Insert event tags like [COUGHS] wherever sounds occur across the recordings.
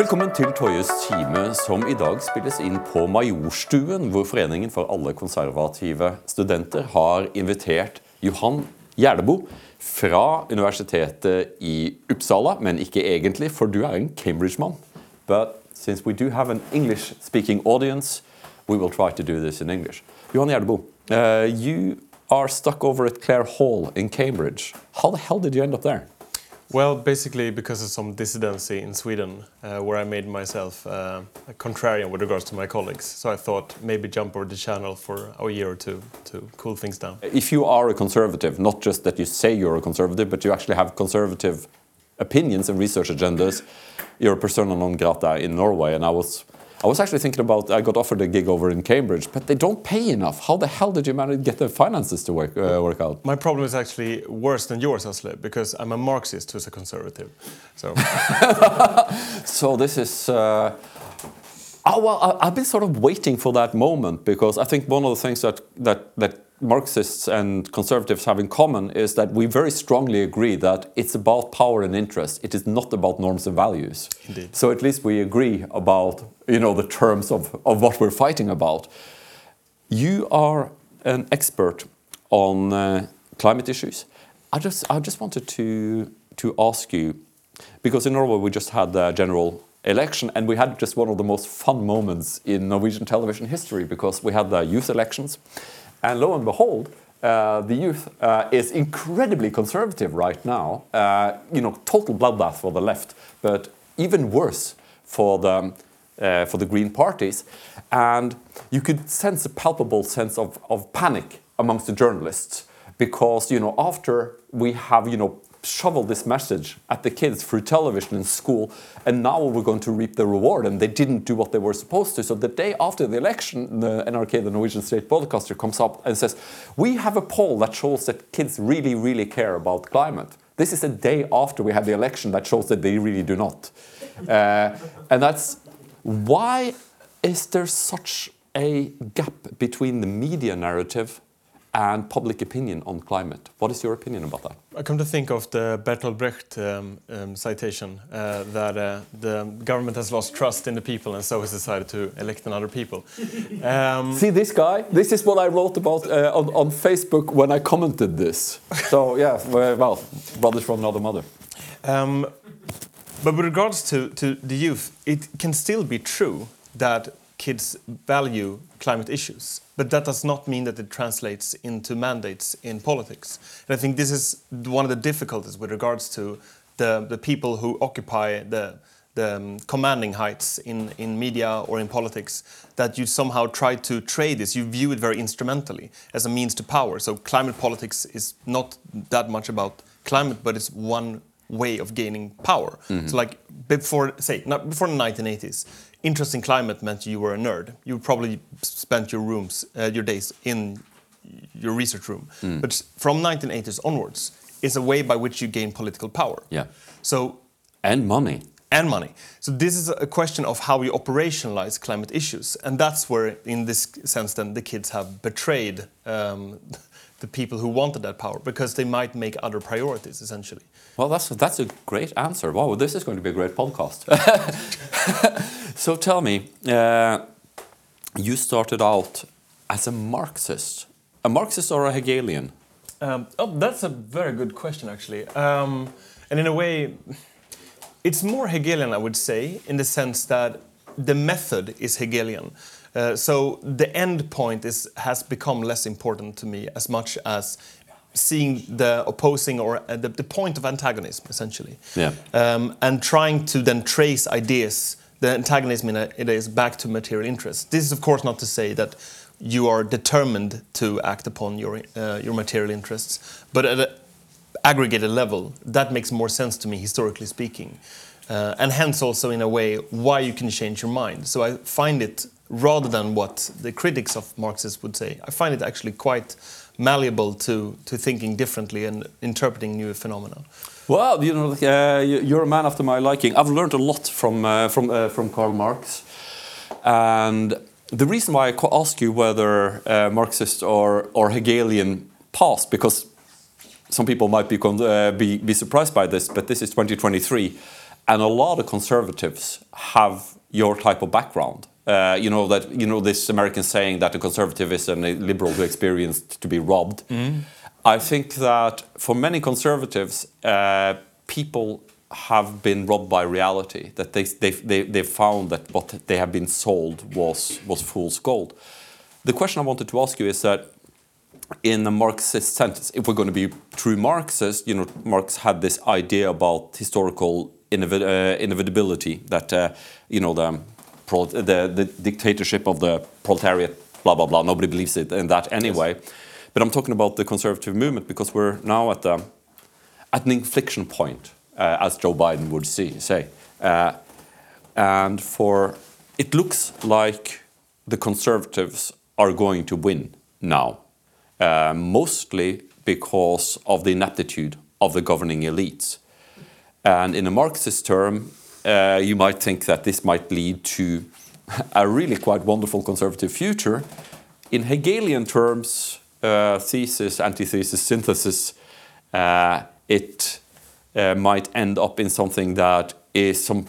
Velkommen til Toyes time, som i dag spilles inn på Majorstuen, hvor Foreningen for alle konservative studenter har invitert Johan Gjerdebo fra Universitetet i Uppsala, men ikke egentlig, for du er en Cambridge-mann. But since we do have an English-speaking audience, we will try to do this in English. Johan Gjerdebo, uh, you are stuck over at Clare Hall in Cambridge. How the hell did you end up there? Well, basically because of some dissidency in Sweden, uh, where I made myself uh, a contrarian with regards to my colleagues. So I thought maybe jump over the channel for a year or two to cool things down. If you are a conservative, not just that you say you're a conservative, but you actually have conservative opinions and research agendas, you're a persona non grata in Norway. And I was I was actually thinking about I got offered a gig over in Cambridge, but they don't pay enough. How the hell did you manage to get the finances to work uh, work out? My problem is actually worse than yours, Asle, because I'm a Marxist who's a conservative. So, [LAUGHS] so this is. Uh, oh well, I, I've been sort of waiting for that moment because I think one of the things that that that Marxists and conservatives have in common is that we very strongly agree that it's about power and interest. It is not about norms and values. Indeed. So at least we agree about you know the terms of, of what we're fighting about. You are an expert on uh, climate issues. I just I just wanted to to ask you because in Norway we just had the general election and we had just one of the most fun moments in Norwegian television history because we had the youth elections and lo and behold, uh, the youth uh, is incredibly conservative right now. Uh, you know, total bloodbath for the left, but even worse for the uh, for the Green parties. And you could sense a palpable sense of, of panic amongst the journalists because you know after we have you know shoveled this message at the kids through television in school, and now we're going to reap the reward. And they didn't do what they were supposed to. So the day after the election, the NRK, the Norwegian state broadcaster, comes up and says, "We have a poll that shows that kids really, really care about climate." This is a day after we had the election that shows that they really do not. Uh, and that's why is there such a gap between the media narrative and public opinion on climate. What is your opinion about that? I come to think of the Bertolt Brecht um, um, citation uh, that uh, the government has lost trust in the people and so has decided to elect another people. Um, [LAUGHS] See this guy? This is what I wrote about uh, on, on, Facebook when I commented this. So yeah, well, brothers from another mother. Um, but with regards to, to the youth, it can still be true that kids value climate issues. But that does not mean that it translates into mandates in politics. And I think this is one of the difficulties with regards to the, the people who occupy the, the um, commanding heights in, in media or in politics, that you somehow try to trade this, you view it very instrumentally as a means to power. So climate politics is not that much about climate, but it's one way of gaining power. Mm -hmm. So like before, say, not before the 1980s, interest in climate meant you were a nerd. You probably spent your rooms, uh, your days in your research room. Mm. But from 1980s onwards, it's a way by which you gain political power. Yeah. So and money. And money. So this is a question of how we operationalize climate issues, and that's where, in this sense, then the kids have betrayed um, the people who wanted that power because they might make other priorities essentially. Well, that's that's a great answer. Wow, this is going to be a great podcast. [LAUGHS] so tell me, uh, you started out as a Marxist, a Marxist or a Hegelian? Um, oh, that's a very good question actually, um, and in a way, it's more Hegelian, I would say, in the sense that the method is Hegelian. Uh, so the end point is, has become less important to me as much as seeing the opposing or uh, the, the, point of antagonism, essentially. Yeah. Um, and trying to then trace ideas, the antagonism it is back to material interests. This is, of course, not to say that you are determined to act upon your, uh, your material interests, but at an aggregated level, that makes more sense to me, historically speaking. Uh, and hence also in a way why you can change your mind. So I find it rather than what the critics of Marxists would say. I find it actually quite malleable to, to thinking differently and interpreting new phenomena. Well, you know, uh, you're a man after my liking. I've learned a lot from uh, from uh, from Karl Marx, and the reason why I ask you whether uh, Marxist or or Hegelian past, because some people might be, uh, be be surprised by this, but this is 2023 and a lot of conservatives have your type of background. Uh, you know that you know this American saying that a conservative is a liberal who experienced to be robbed. I think that for many conservatives, uh, people have been robbed by reality. That they they they they found that what they have been sold was was fool's gold. The question I wanted to ask you is that in a Marxist sense, if we're going to be true Marxists, you know, Marx had this idea about historical innovi- uh, inevitability that uh, you know the, pro- the the dictatorship of the proletariat, blah blah blah. Nobody believes it in that anyway. But I'm talking about the conservative movement because we're now at the at an inflection point, uh, as Joe Biden would see, say. Uh, and for it looks like the conservatives are going to win now, uh, mostly because of the ineptitude of the governing elites. And in a Marxist term, uh, you might think that this might lead to [LAUGHS] a really quite wonderful conservative future. In Hegelian terms, thesis, antithesis, synthesis, uh, it uh, might end up in something that is some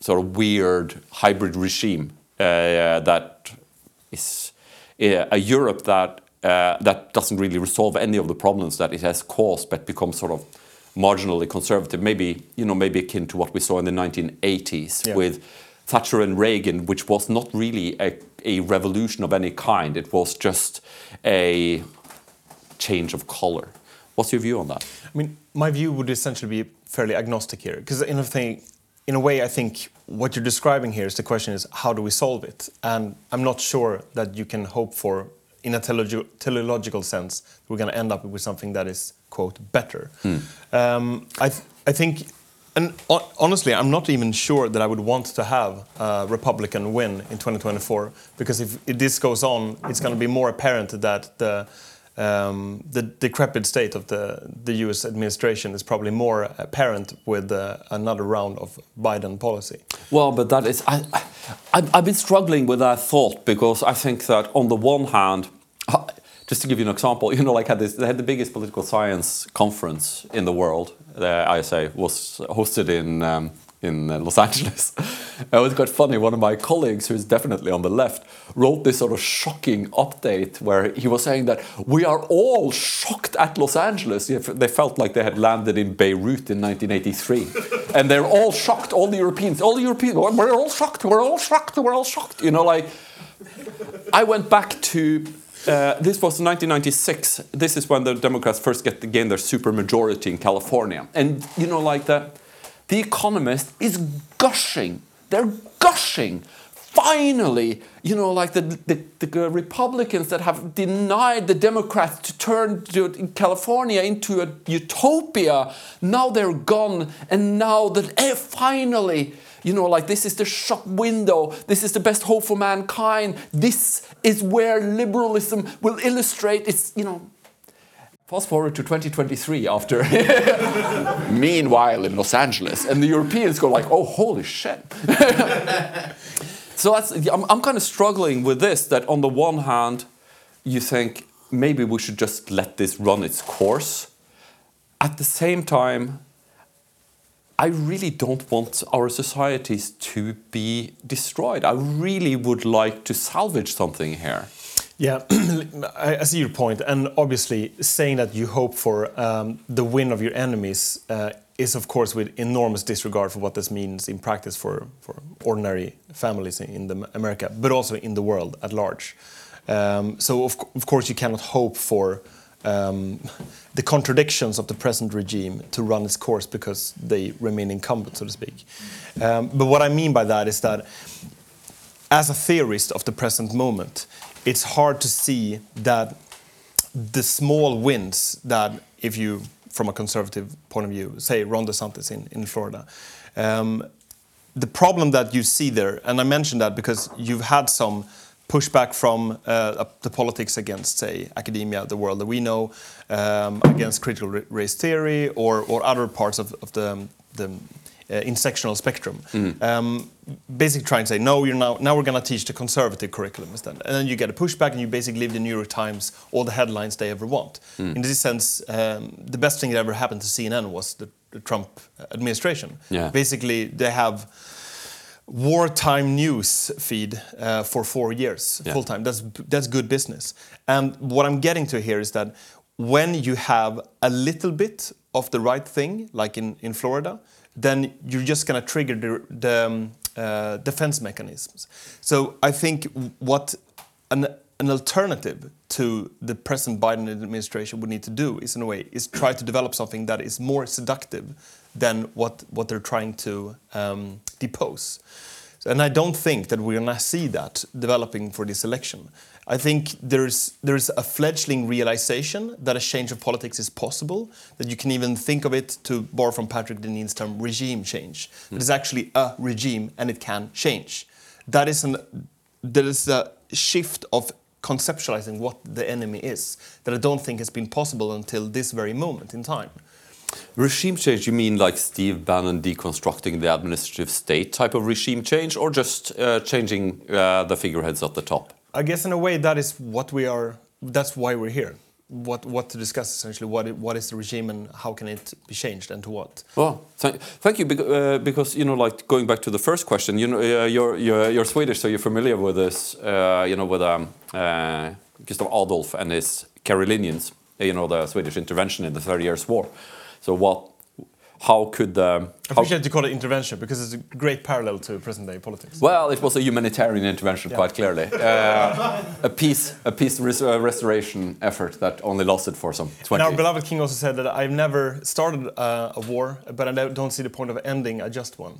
sort of weird hybrid regime uh, that is uh, a Europe that uh, that doesn't really resolve any of the problems that it has caused, but becomes sort of marginally conservative. Maybe you know, maybe akin to what we saw in the 1980s Yeah. with Thatcher and Reagan, which was not really a, a revolution of any kind. It was just a change of color. What's your view on that? I mean, my view would essentially be fairly agnostic here, because in a thing, in a way, I think what you're describing here is the question is how do we solve it? And I'm not sure that you can hope for, in a teleologi- teleological sense, we're going to end up with something that is quote better. Um, I th- I think. And honestly, I'm not even sure that I would want to have a Republican win in 2024 because if, this goes on, it's going to be more apparent that the um, the decrepit state of the, the US administration is probably more apparent with uh, another round of Biden policy. Well, but that is, I, I, I've been struggling with that thought because I think that on the one hand, just to give you an example, [LAUGHS] you know, like had this, they had the biggest political science conference in the world. The ISA was hosted in um, in uh, Los [LAUGHS] Angeles. it was quite funny. One of my colleagues, who's definitely on the left, wrote this sort of shocking update where he was saying that we are all shocked at Los Angeles. They felt like they had landed in Beirut in 1983, [LAUGHS] and they're all shocked. All the Europeans, all the Europeans, we're all shocked. We're all shocked. We're all shocked. You know, like I went back to. Uh, this was 1996. This is when the Democrats first get to gain their supermajority in California, and you know, like the the Economist is gushing. They're gushing. Finally, you know, like the, the, the Republicans that have denied the Democrats to turn California into a utopia, now they're gone. And now that eh, finally, you know, like this is the shop window, this is the best hope for mankind, this is where liberalism will illustrate its, you know, Fast forward to 2023 after. [LAUGHS] Meanwhile, in Los Angeles, and the Europeans go like, "Oh, holy shit!" [LAUGHS] so that's I'm, I'm kind of struggling with this. That on the one hand, you think maybe we should just let this run its course. At the same time, I really don't want our societies to be destroyed. I really would like to salvage something here. Yeah, [CLEARS THROAT] I, see your point, and obviously saying that you hope for um, the win of your enemies uh, is, of course, with enormous disregard for what this means in practice for, for ordinary families in the, America, but also in the world at large. Um, so, of, of course, you cannot hope for the contradictions of the present regime to run its course because they remain incumbent, so to speak. Um, but what I mean by that is that, as a theorist of the present moment, it's hard to see that the small wins that, if you, from a conservative point of view, say Ron DeSantis in, in Florida, um, the problem that you see there, and I mentioned that because you've had some pushback from uh, the politics against, say, academia, the world that we know, um, against critical race theory, or, or other parts of, of the, the uh, intersectional spectrum. Mm-hmm. Um, basically trying to say, no, you're now, now we're going to teach the conservative curriculum instead. And then you get a pushback and you basically leave the New York Times all the headlines they ever want. Mm. In this sense, um, the best thing that ever happened to CNN was the the Trump administration. Yeah. Basically, they have wartime news feed uh, for four years Yeah. full time. That's that's good business. And what I'm getting to here is that when you have a little bit of the right thing, like in, in Florida, then you're just going to trigger the, the um, uh, defense mechanisms. So I think what an, an alternative to the present Biden administration would need to do is, in a way, is try to develop something that is more seductive than what, what they're trying to um, depose. And I don't think that we're going to see that developing for this election. I think there's there's a fledgling realization that a change of politics is possible. That you can even think of it to borrow from Patrick Deneen's term regime change. It is actually a regime and it can change. That is an there is a shift of conceptualizing what the enemy is that I don't think has been possible until this very moment in time. Regime change, you mean like Steve Bannon deconstructing the administrative state type of regime change, or just uh, changing uh, the figureheads at the top? I guess in a way that is what we are. That's why we're here. What what to discuss essentially? What what is the regime and how can it be changed and to what? Well, thank, thank you, bec- uh, because you know, like going back to the first question, you know, uh, you're, you're you're Swedish, so you're familiar with this, uh, you know, with um, uh, Gustav Adolf and his Carolinians, you know, the Swedish intervention in the Thirty Years' War. So what? How could the? I how- appreciate you call it intervention because it's a great parallel to present day politics. Well, it was a humanitarian intervention, quite clearly. Uh, a peace, a peace res- uh, restoration effort that only lasted for some And our beloved king also said that I've never started uh, a war, but I don't see the point of ending a just one.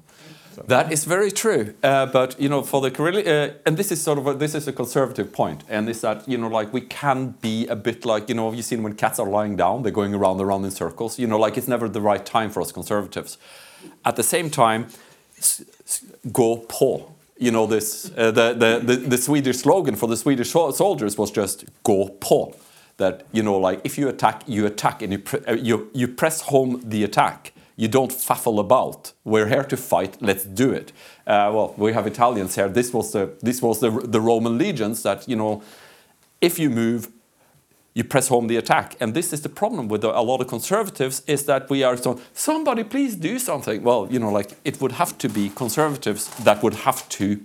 That is very true. Uh, but you know, for the uh, and this is sort of a, this is a conservative point, and is that you know, like we can be a bit like you know, you've seen when cats are lying down, they're going around and around in circles. You know, like it's never the right time for us conservatives. At the same time, s- s- gå på. You know, this uh, the, the the the Swedish slogan for the Swedish sol- soldiers was just gå på. That you know, like if you attack, you attack, and you uh, you you press home the attack. You don't faffle about. We're here to fight. Let's do it. Uh, well, we have Italians here. This was the this was the the Roman legions that you know, if you move, you press home the attack. And this is the problem with a lot of conservatives is that we are so somebody please do something. Well, you know, like it would have to be conservatives that would have to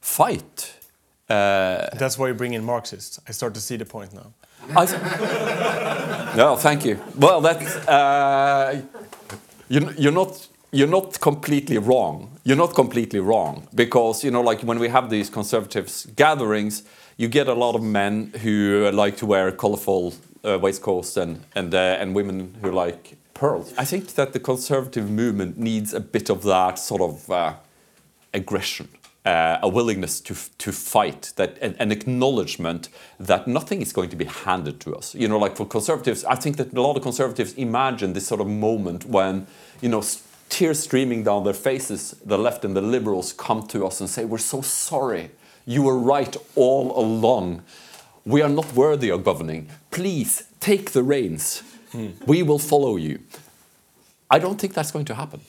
fight. Uh, That's why you bring in Marxists. I start to see the point now. I no, thank you. Well, that's uh, you're, you're not you're not completely wrong. You're not completely wrong because you know, like when we have these conservatives gatherings, you get a lot of men who like to wear colorful uh, waistcoats and and uh, and women who like pearls. I think that the conservative movement needs a bit of that sort of uh, aggression, uh, a willingness to to fight, that an, an acknowledgement that nothing is going to be handed to us. You know, like for conservatives, I think that a lot of conservatives imagine this sort of moment when you know. Tears streaming down their faces, the left and the liberals come to us and say, We're so sorry. You were right all along. We are not worthy of governing. Please take the reins. We will follow you. I don't think that's going to happen.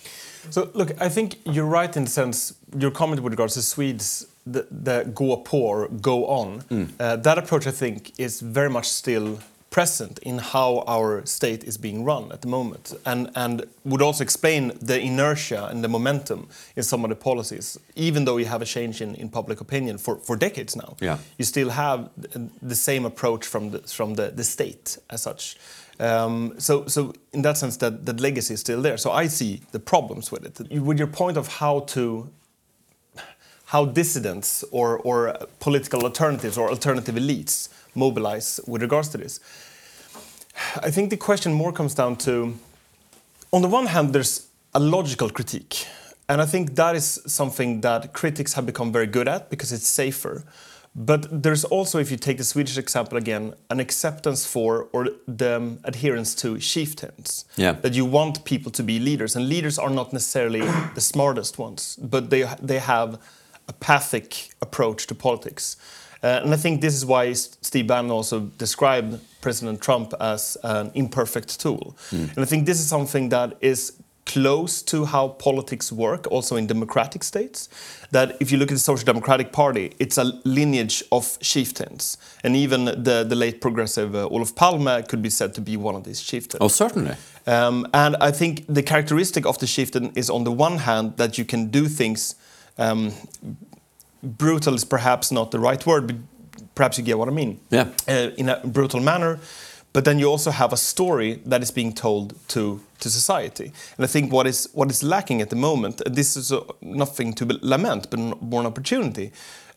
So look, I think you're right in the sense your comment with regards to Swedes, the, the gå på or go on. Uh, that approach, I think, is very much still present in how our state is being run at the moment, and and would also explain the inertia and the momentum in some of the policies. Even though you have a change in, in public opinion for, for decades now, Yeah. you still have the same approach from the from the, the state as such. Um, so, so in that sense, that, that legacy is still there. So I see the problems with it. With your point of how to, how dissidents or, or political alternatives or alternative elites mobilize with regards to this, I think the question more comes down to, on the one hand, there's a logical critique. And I think that is something that critics have become very good at because it's safer. But there's also, if you take the Swedish example again, an acceptance for or the um, adherence to chieftains. Yeah. That you want people to be leaders. And leaders are not necessarily [COUGHS] the smartest ones, but they, they have a pathic approach to politics. Uh, and I think this is why Steve Bannon also described President Trump as an imperfect tool. And I think this is something that is close to how politics work, also in democratic states. That if you look at the Social Democratic Party, it's a lineage of chieftains. And even the, the late progressive uh, Olof Palme could be said to be one of these chieftains. Oh, certainly. Um, and I think the characteristic of the Chieftain is on the one hand that you can do things. Um, brutal is perhaps not the right word, but perhaps you get what I mean. Yeah. Uh, in a brutal manner, but then you also have a story that is being told to to society. And I think what is what is lacking at the moment, this is uh, nothing to lament, but an opportunity.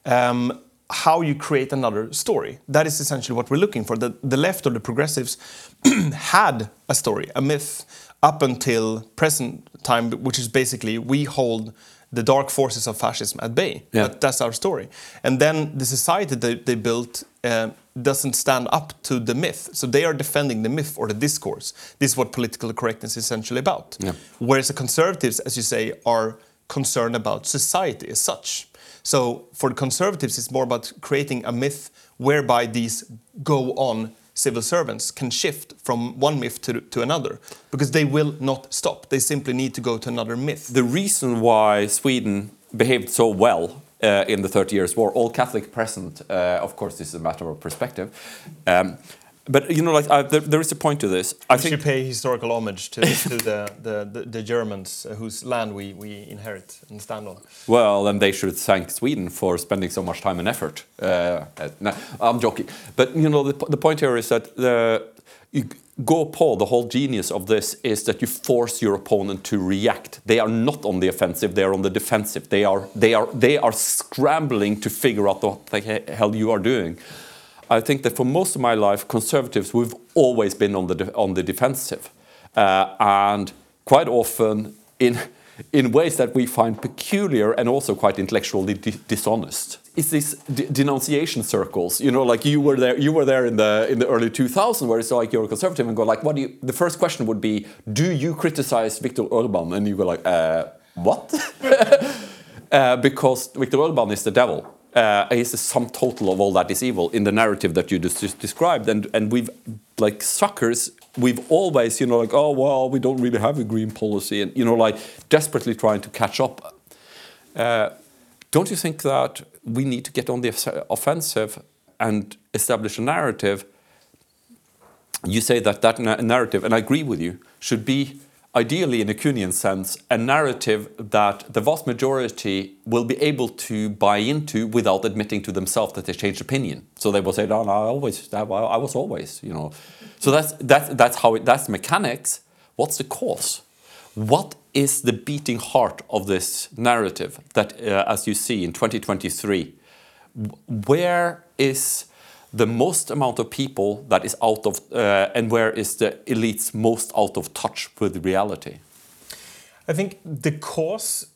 Um, how you create another story. That is essentially what we're looking for. The, the left or the progressives [CLEARS THROAT] had a story, a myth, up until present time, which is basically we hold the dark forces of fascism at bay. Yeah. That, that's our story. And then the society they, they built uh, doesn't stand up to the myth. So they are defending the myth or the discourse. This is what political correctness is essentially about. Yeah. Whereas the conservatives, as you say, are concerned about society as such. So for the conservatives, it's more about creating a myth whereby these go on civil servants can shift from one myth to, to another because they will not stop. They simply need to go to another myth. The reason why Sweden behaved so well uh, in the Thirty Years' War, all Catholic present, uh, of course, this is a matter of perspective. Um, but you know, like I, there, there is a point to this. I we think should pay historical homage to, [LAUGHS] to the, the, the, the Germans uh, whose land we, we inherit and stand on. Well, then they should thank Sweden for spending so much time and effort. Uh, no, I'm joking, but you know the, the point here is that the you go Paul. The whole genius of this is that you force your opponent to react. They are not on the offensive; they are on the defensive. They are they are they are scrambling to figure out what the hell you are doing. I think that for most of my life, conservatives we've always been on the on the defensive, uh, and quite often in in ways that we find peculiar and also quite intellectually di dishonest. It's these denunciation circles, you know, like you were there, you were there in the in the early 2000s, where it's like you're a conservative and go like, what do you? The first question would be, do you criticize Viktor Orban? And you go like, uh, what? [LAUGHS] uh, because Viktor Orban is the devil is the sum total of all that is evil in the narrative that you just described. And and we've like suckers, we've always you know like oh well we don't really have a green policy and you know like desperately trying to catch up. Uh, don't you think that we need to get on the offensive and establish a narrative? You say that that narrative, and I agree with you, should be ideally in a Kuhnian sense, a narrative that the vast majority will be able to buy into without admitting to themselves that they changed opinion. So they will say, "No, no I always, I was always," you know. So that's that's that's how it, that's mechanics. What's the cause? What is the beating heart of this narrative that, uh, as you see in 2023, where is the most amount of people that is out of, uh, and where is the elites most out of touch with reality? I think the cause,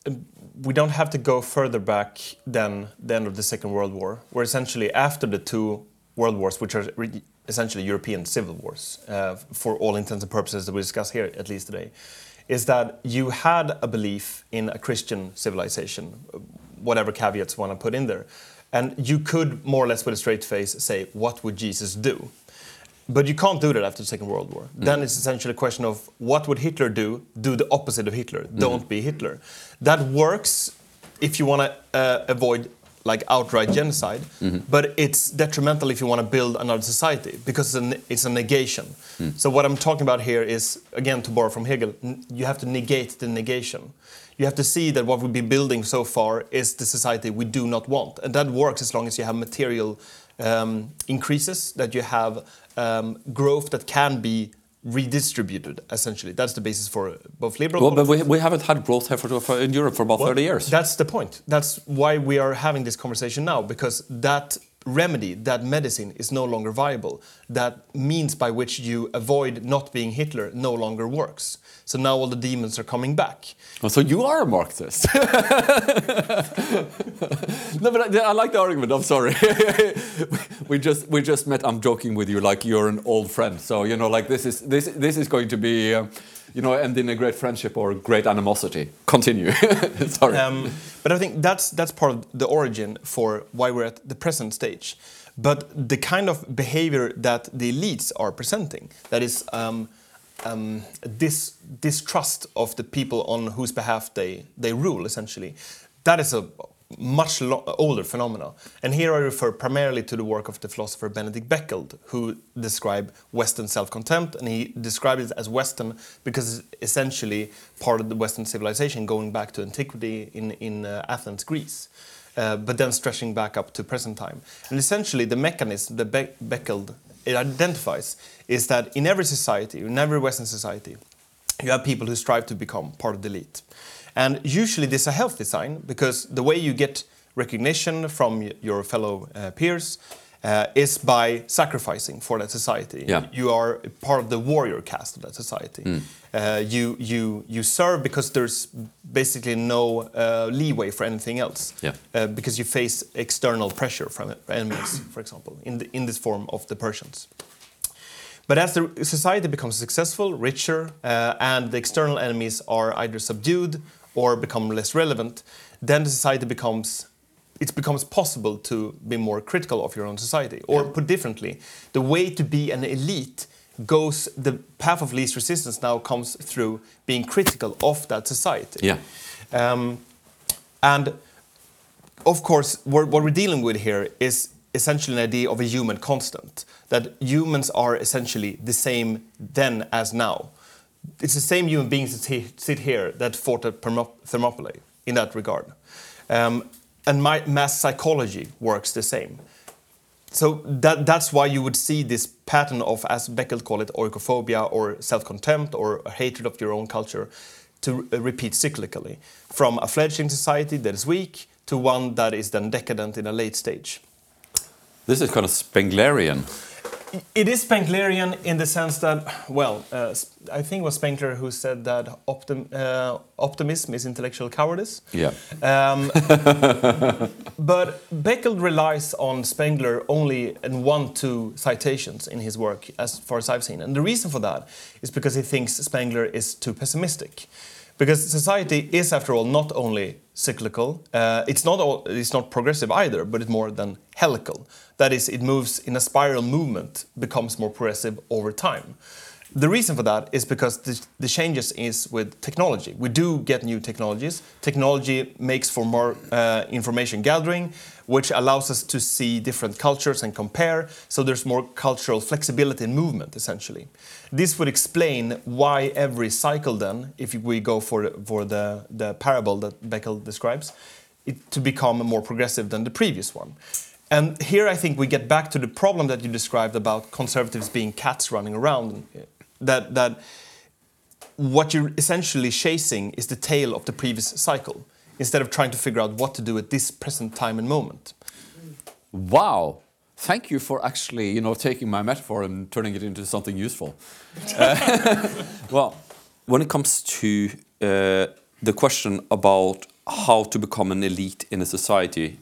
we don't have to go further back than the end of the Second World War, where essentially after the two world wars, which are essentially European civil wars, uh, for all intents and purposes that we discuss here, at least today, is that you had a belief in a Christian civilization, whatever caveats you want to put in there. And you could more or less with a straight face say, what would Jesus do? But you can't do that after the Second World War. Mm. Then it's essentially a question of what would Hitler do? Do the opposite of Hitler. Mm. Don't be Hitler. That works if you want to uh, avoid like outright genocide, mm -hmm. but it's detrimental if you want to build another society because it's a, it's a negation. Mm. So what I'm talking about here is, again, to borrow from Hegel, you have to negate the negation you have to see that what we've been building so far is the society we do not want. And that works as long as you have material um, increases, that you have um, growth that can be redistributed, essentially. That's the basis for both liberal... Well, but we, we haven't had growth for, in Europe for about well, 30 years. That's the point. That's why we are having this conversation now, because that remedy, that medicine, is no longer viable. That means by which you avoid not being Hitler no longer works. So now all the demons are coming back. Oh, so you are a Marxist. [LAUGHS] no, but I, I, like the argument. I'm sorry. [LAUGHS] we just we just met. I'm joking with you, like you're an old friend. So you know, like this is this this is going to be. Uh, you know, end in a great friendship or great animosity. Continue. [LAUGHS] Sorry. Um, but I think that's that's part of the origin for why we're at the present stage. But the kind of behavior that the elites are presenting, that is um, um, this distrust of the people on whose behalf they they rule, essentially, that is a much older phenomena. And here I refer primarily to the work of the philosopher Benedict Beckeld, who described Western self-contempt, and he described it as Western because it's essentially part of the Western civilization going back to antiquity in, in uh, Athens, Greece. Uh, but then stretching back up to present time. And essentially, the mechanism that Be Beckeld identifies is that in every society, in every Western society, you have people who strive to become part of the elite. And usually this is a healthy sign because the way you get recognition from your fellow uh, peers uh, is by sacrificing for that society. Yeah. You are part of the warrior caste of that society. Mm. Uh, you, you, you serve because there's basically no uh, leeway for anything else. Yeah. Uh, because you face external pressure from enemies, for example, in, the, in this form of the Persians. But as the society becomes successful, richer, uh, and the external enemies are either subdued or become less relevant, then the society becomes it becomes possible to be more critical of your own society. Or put differently, the way to be an elite goes the path of least resistance now comes through being critical of that society. Yeah. Um, and of course, what, what we're dealing with here is essentially an idea of a human constant that humans are essentially the same then as now. It's the same human beings that sit here that fought at Thermopylae in that regard. Um, and my, mass psychology works the same. So that, that's why you would see this pattern of, as Beckeld called it, oikophobia or self-contempt or hatred of your own culture to repeat cyclically from a fledgling society that is weak to one that is then decadent in a late stage. This is kind of Spenglerian. It is Spenglerian in the sense that, well, uh, I think it was Spengler who said that optim uh, optimism is intellectual cowardice. Yeah. Um, [LAUGHS] but Beckeld relies on Spengler only in one, two citations in his work, as far as I've seen. And the reason for that is because he thinks Spengler is too pessimistic. Because society is, after all, not only cyclical, uh, it's, not all, it's not progressive either, but it's more than helical. That is, it moves in a spiral movement, becomes more progressive over time. The reason for that is because the, the, changes is with technology. We do get new technologies. Technology makes for more uh, information gathering, which allows us to see different cultures and compare. So there's more cultural flexibility and movement, essentially. This would explain why every cycle then, if we go for, for the, the parable that Beckeld describes, it, to become more progressive than the previous one. And here I think we get back to the problem that you described about conservatives being cats running around that, that what you're essentially chasing is the tail of the previous cycle instead of trying to figure out what to do at this present time and moment. Wow. Thank you for actually, you know, taking my metaphor and turning it into something useful. [LAUGHS] uh, well, when it comes to uh, the question about how to become an elite in a society,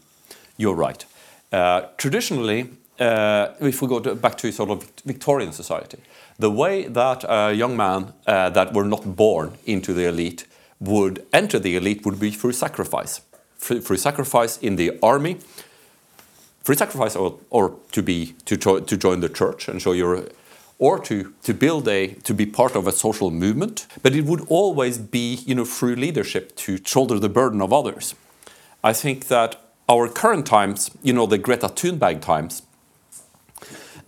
you're right. Uh, traditionally, uh, if we go to, back to sort of Victorian society, the way that a young man uh, that were not born into the elite would enter the elite would be through sacrifice. Through sacrifice in the army, through sacrifice or, or to be to, to join the church and show your or to, to build a to be part of a social movement. But it would always be you know through leadership to shoulder the burden of others. I think that our current times you know the greta thunberg times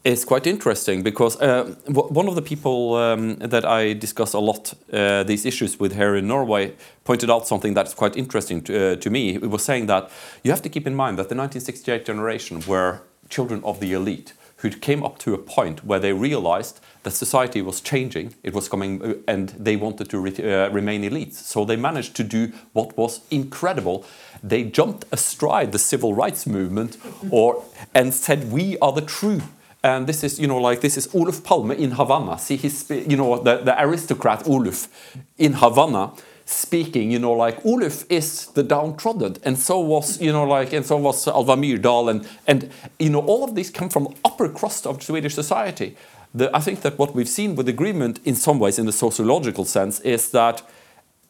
is quite interesting because uh, one of the people um, that I discuss a lot uh, these issues with here in Norway pointed out something that's quite interesting to, uh, to me. It was saying that you have to keep in mind that the 1968 generation were children of the elite who came up to a point where they realized that society was changing, it was coming, uh, and they wanted to re uh, remain elites. So they managed to do what was incredible. They jumped astride the civil rights movement, or and said, "We are the true and this is, you know, like this is Olof Palme in Havana. See, he's, you know, the, the aristocrat Olof in Havana speaking, you know, like Olof is the downtrodden, and so was, you know, like, and so was Alva Myrdal, and, and, you know, all of these come from upper crust of Swedish society. The, I think that what we've seen with agreement, in some ways, in the sociological sense, is that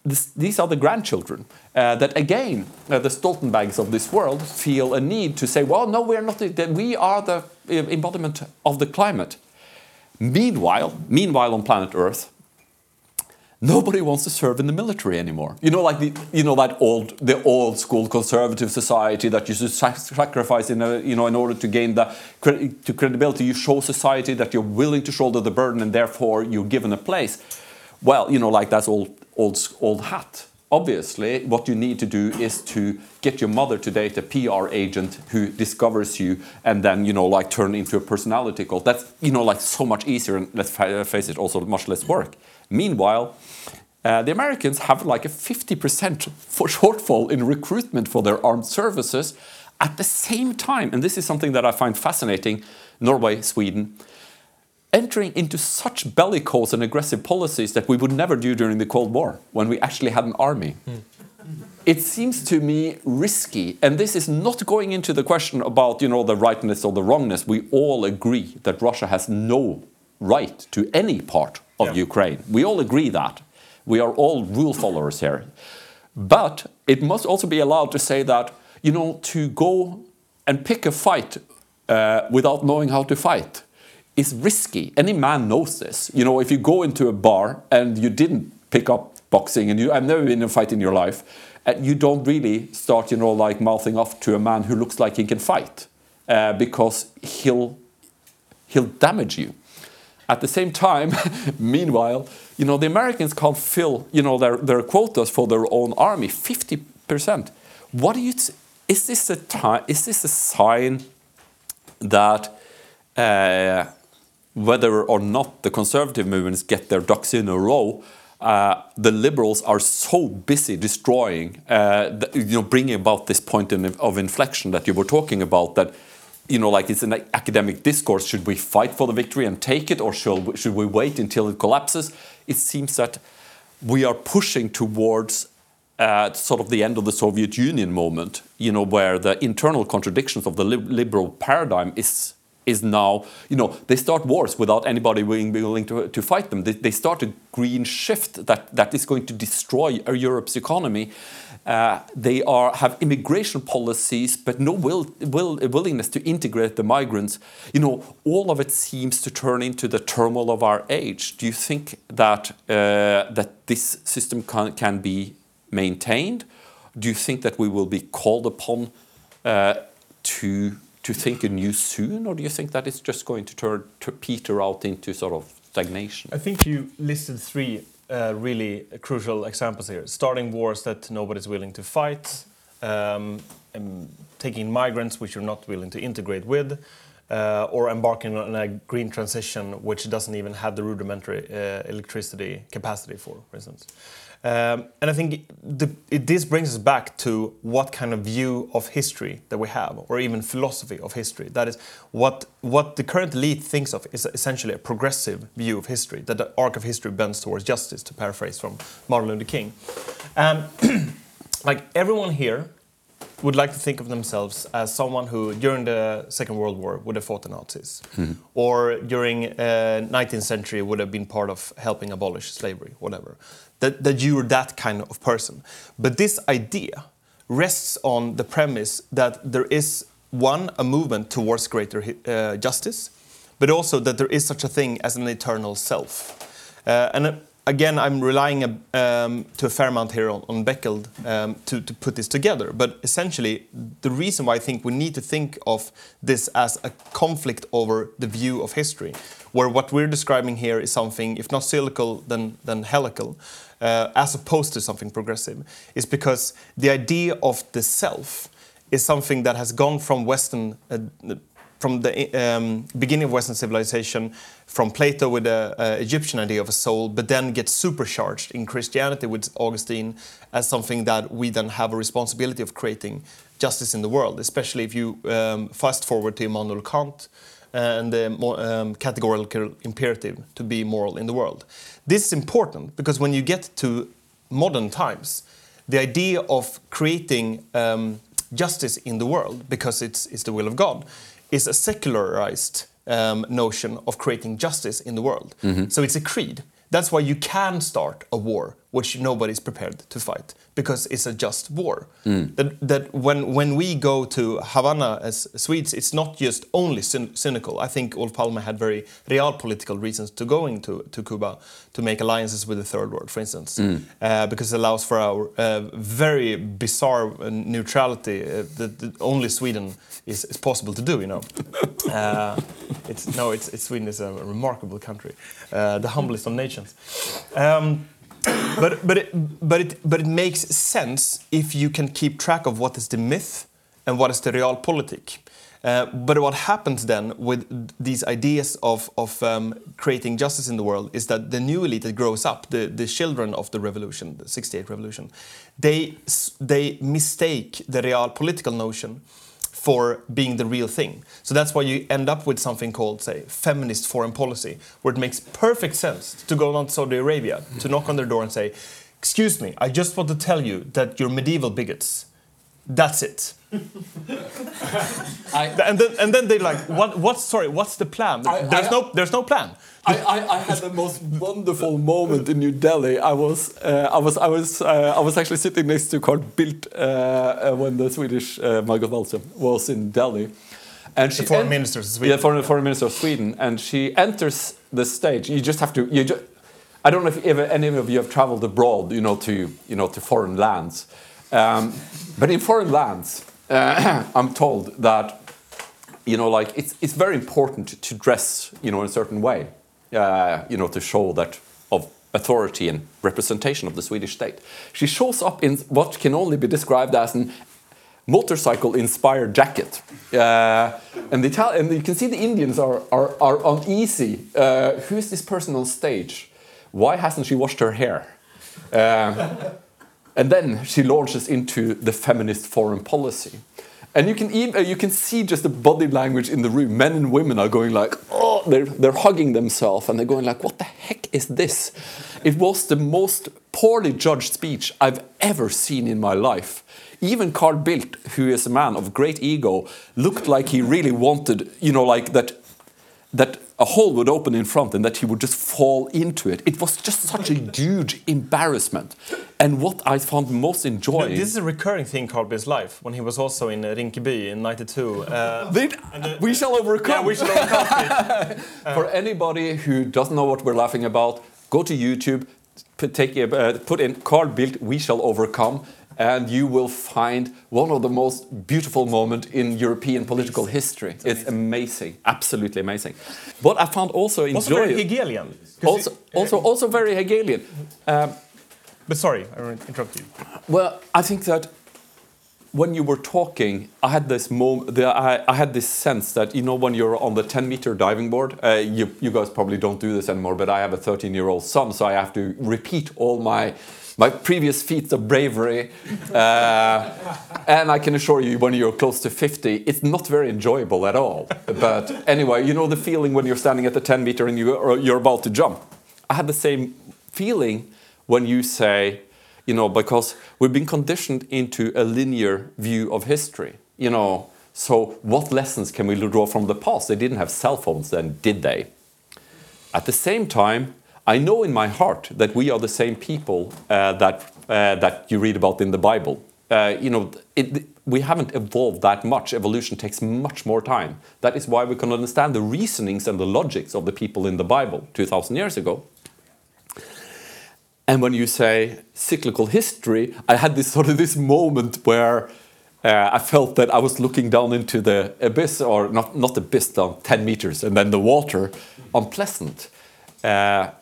this, these are the grandchildren uh, that again uh, the Stoltenbergs of this world feel a need to say, well, no, we are not. That we are the Eh, embodiment of the climate. Meanwhile, meanwhile on planet Earth, nobody wants to serve in the military anymore. You know, like the you know that old the old school conservative society that you should sacrifice in a, you know in order to gain the to credibility. You show society that you're willing to shoulder the burden, and therefore you're given a place. Well, you know, like that's old old old hat. Obviously, what you need to do is to get your mother to date a PR agent who discovers you and then, you know, like turn into a personality cult. That's, you know, like so much easier and let's face it, also much less work. Meanwhile, uh, the Americans have like a 50% for shortfall in recruitment for their armed services at the same time. And this is something that I find fascinating Norway, Sweden, entering into such bellicose and aggressive policies that we would never do during the Cold War when we actually had an army. It seems to me risky, and this is not going into the question about you know the rightness or the wrongness. We all agree that Russia has no right to any part of Yeah. Ukraine. We all agree that. We are all rule followers here. But it must also be allowed to say that, you know, to go and pick a fight uh, without knowing how to fight is risky. Any man knows this. You know, if you go into a bar and you didn't pick up boxing and you have never been in a fight in your life, and you don't really start, you know, like mouthing off to a man who looks like he can fight uh, because he'll he'll damage you. At the same time, [LAUGHS] meanwhile, you know, the Americans can't fill, you know, their, their quotas for their own army, 50%. What do you, is this a time, is this a sign that uh, whether or not the conservative movements get their ducks in a row, uh, the liberals are so busy destroying, uh, the, you know, bringing about this point in, of inflection that you were talking about. That, you know, like it's an academic discourse. Should we fight for the victory and take it, or should we, should we wait until it collapses? It seems that we are pushing towards uh, sort of the end of the Soviet Union moment, you know, where the internal contradictions of the lib- liberal paradigm is is now, you know, they start wars without anybody being willing to, to fight them. They, they start a green shift that, that is going to destroy Europe's economy. Uh, they are have immigration policies, but no will, will, willingness to integrate the migrants. You know, all of it seems to turn into the turmoil of our age. Do you think that uh, that this system can, can be maintained? Do you think that we will be called upon uh, to to think anew soon, or do you think that it's just going to turn to peter out into sort of stagnation? I think you listed three uh, really crucial examples here: starting wars that nobody's willing to fight, um, um, taking migrants which you're not willing to integrate with, uh, or embarking on a green transition which doesn't even have the rudimentary uh, electricity capacity for, for instance. Um, and I think the, it, this brings us back to what kind of view of history that we have, or even philosophy of history. That is, what, what the current elite thinks of is essentially a progressive view of history, that the arc of history bends towards justice, to paraphrase from Martin Luther King. And [CLEARS THROAT] like everyone here would like to think of themselves as someone who, during the Second World War, would have fought the Nazis, or during uh, 19th century would have been part of helping abolish slavery, whatever. That, that you're that kind of person. But this idea rests on the premise that there is one a movement towards greater uh, justice, but also that there is such a thing as an eternal self. Uh, and uh, again, I'm relying um, to a fair amount here on, on Beckeld um, to, to put this together. But essentially, the reason why I think we need to think of this as a conflict over the view of history, where what we're describing here is something, if not cyclical, then, then helical, uh, as opposed to something progressive, is because the idea of the self is something that has gone from Western uh, from the um, beginning of Western civilization, from Plato with the uh, Egyptian idea of a soul, but then gets supercharged in Christianity with Augustine as something that we then have a responsibility of creating justice in the world, especially if you um, fast forward to Immanuel Kant and the um, categorical imperative to be moral in the world. This is important because when you get to modern times, the idea of creating um, justice in the world, because it's, it's the will of God, is a secularized um, notion of creating justice in the world. So it's a creed. That's why you can start a war which nobody's prepared to fight because it's a just war. That, that when, when we go to Havana as Swedes, it's not just only cyn- cynical. I think Olof Palme had very real political reasons to going to, to Cuba to make alliances with the Third World, for instance, uh, because it allows for our uh, very bizarre uh, neutrality uh, that, that only Sweden is, is possible to do, you know. [LAUGHS] Uh, it's, no, it's, it's, Sweden is a remarkable country, uh, the humblest of nations. Um, but but it, but it but it makes sense if you can keep track of what is the myth and what is the realpolitik. Uh, but what happens then with these ideas of, of um, creating justice in the world is that the new elite that grows up, the, the children of the revolution, the 68 revolution, they, they mistake the real political notion for being the real thing. So that's why you end up with something called, say, feminist foreign policy, where it makes perfect sense to go down to Saudi Arabia, to knock on their door and say, Excuse me, I just want to tell you that you're medieval bigots. That's it. and then and then they're like, what? What's sorry? What's the plan? I- there's I- no there's no plan. I, I, I had the most wonderful moment in New Delhi. I was uh, I was I was uh, I was actually sitting next to Carl Bildt uh, uh, when the Swedish uh, Margot Wallström was in Delhi, and she The foreign en- minister of Sweden. Yeah, foreign, foreign minister of Sweden, and she enters the stage. You just have to. You just, I don't know if ever, any of you have traveled abroad, you know, to you know to foreign lands, um, but in foreign lands, uh, [CLEARS THROAT] I'm told that you know, like it's it's very important to dress, you know, in a certain way, uh, you know, to show that of authority and representation of the Swedish state. She shows up in what can only be described as an motorcycle-inspired jacket, uh, and the Ital- and you can see the Indians are are, are uneasy. Uh, who is this person on stage? Why hasn't she washed her hair? And then she launches into the feminist foreign policy. And you can, even, you can see just the body language in the room. Men and women are going like, oh, they're, they're hugging themselves and they're going like, what the heck is this? It was the most poorly judged speech I've ever seen in my life. Even Carl Bildt, who is a man of great ego, looked like he really wanted, you know, like that that a hole would open in front and that he would just fall into it. It was just such a huge embarrassment. And what I found most enjoying. this is a recurring thing in Carl Bildt's life when he was also in uh, Rinkeby in '92. Uh, [LAUGHS] They- we shall overcome. yeah, we should overcome it. [LAUGHS] For anybody who doesn't know what we're laughing about, go to YouTube, put, take, uh, put in Carl Bildt, We Shall Overcome, and you will find one of the most beautiful moments in European political history. It's amazing, absolutely amazing. What I found also Also very Hegelian. also, he- also, also very Hegelian. Um, But sorry, I interrupted you. Well, I think that when you were talking, I had this moment. The, I, I had this sense that you know when you're on the 10 meter diving board. Uh, you, you guys probably don't do this anymore, but I have a 13 year old son, so I have to repeat all my my previous feats of bravery. Uh, and I can assure you, when you're close to 50, it's not very enjoyable at all. But anyway, you know the feeling when you're standing at the 10 meter and you, you're about to jump. I had the same feeling when you say, you know, because we've been conditioned into a linear view of history, you know. So, what lessons can we draw from the past? They didn't have cell phones then, did they? At the same time, I know in my heart that we are the same people uh, that, uh, that you read about in the Bible. Uh, you know, it, we haven't evolved that much. Evolution takes much more time. That is why we can understand the reasonings and the logics of the people in the Bible 2,000 years ago. And when you say cyclical history, I had this sort of this moment where uh, I felt that I was looking down into the abyss, or not not abyss, down 10 meters, and then the water, unpleasant. Uh,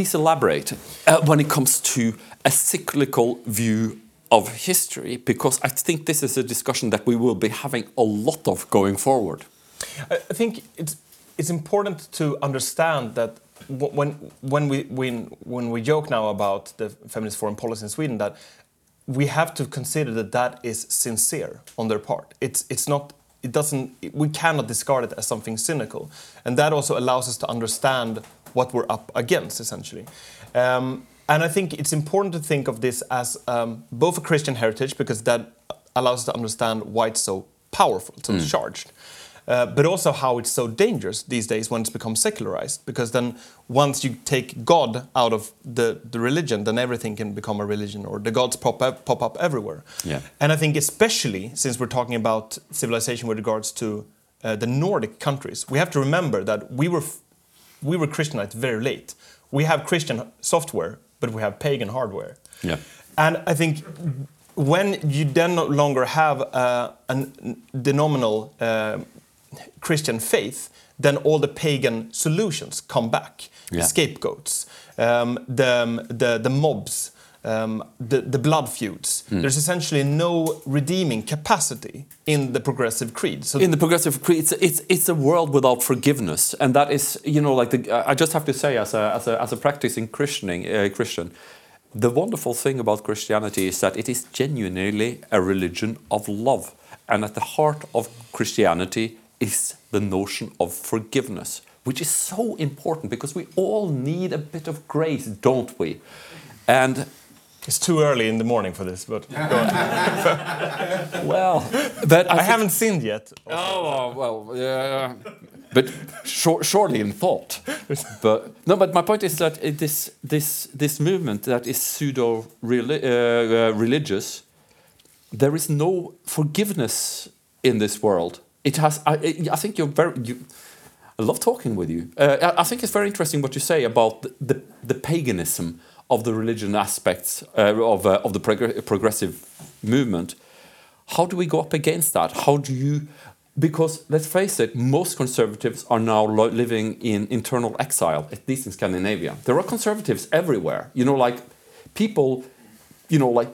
please elaborate uh, when it comes to a cyclical view of history, because I think this is a discussion that we will be having a lot of going forward. I think it's it's important to understand that when when we when when we joke now about the feminist foreign policy in Sweden that we have to consider that that is sincere on their part. It's it's not it doesn't we cannot discard it as something cynical, and that also allows us to understand what we're up against essentially. Um, and I think it's important to think of this as um, both a Christian heritage because that allows us to understand why it's so powerful, so charged. uh, but also how it's so dangerous these days when it's become secularized. Because then, once you take God out of the, the religion, then everything can become a religion, or the gods pop up, pop up everywhere. Yeah. And I think, especially since we're talking about civilization with regards to uh, the Nordic countries, we have to remember that we were, we were Christianized very late. We have Christian software, but we have pagan hardware. Yeah. And I think when you then no longer have uh, an, the nominal uh, Christian faith, then all the pagan solutions come back. Yeah. Scapegoats, um, the, the, the mobs, um, the, the blood feuds. There's essentially no redeeming capacity in the progressive creed. So in the progressive creed, it's, it's it's a world without forgiveness, and that is you know like the I just have to say as a as a, as a practicing Christianing uh, Christian, the wonderful thing about Christianity is that it is genuinely a religion of love, and at the heart of Christianity is the notion of forgiveness, which is so important because we all need a bit of grace, don't we? And it's too early in the morning for this, but go on. [LAUGHS] well, but I, I haven't sinned yet. Oh well, yeah, but shor- surely in thought. But no, but my point is that it, this this this movement that is pseudo -reli uh, uh, religious, there is no forgiveness in this world. It has. I, I I think you're very. You, I love talking with you. Uh, I, I think it's very interesting what you say about the the, the paganism of the religion aspects uh, of uh, of the progr- progressive movement. How do we go up against that? How do you? Because let's face it, most conservatives are now living in internal exile, at least in Scandinavia. There are conservatives everywhere. You know, like people, you know, like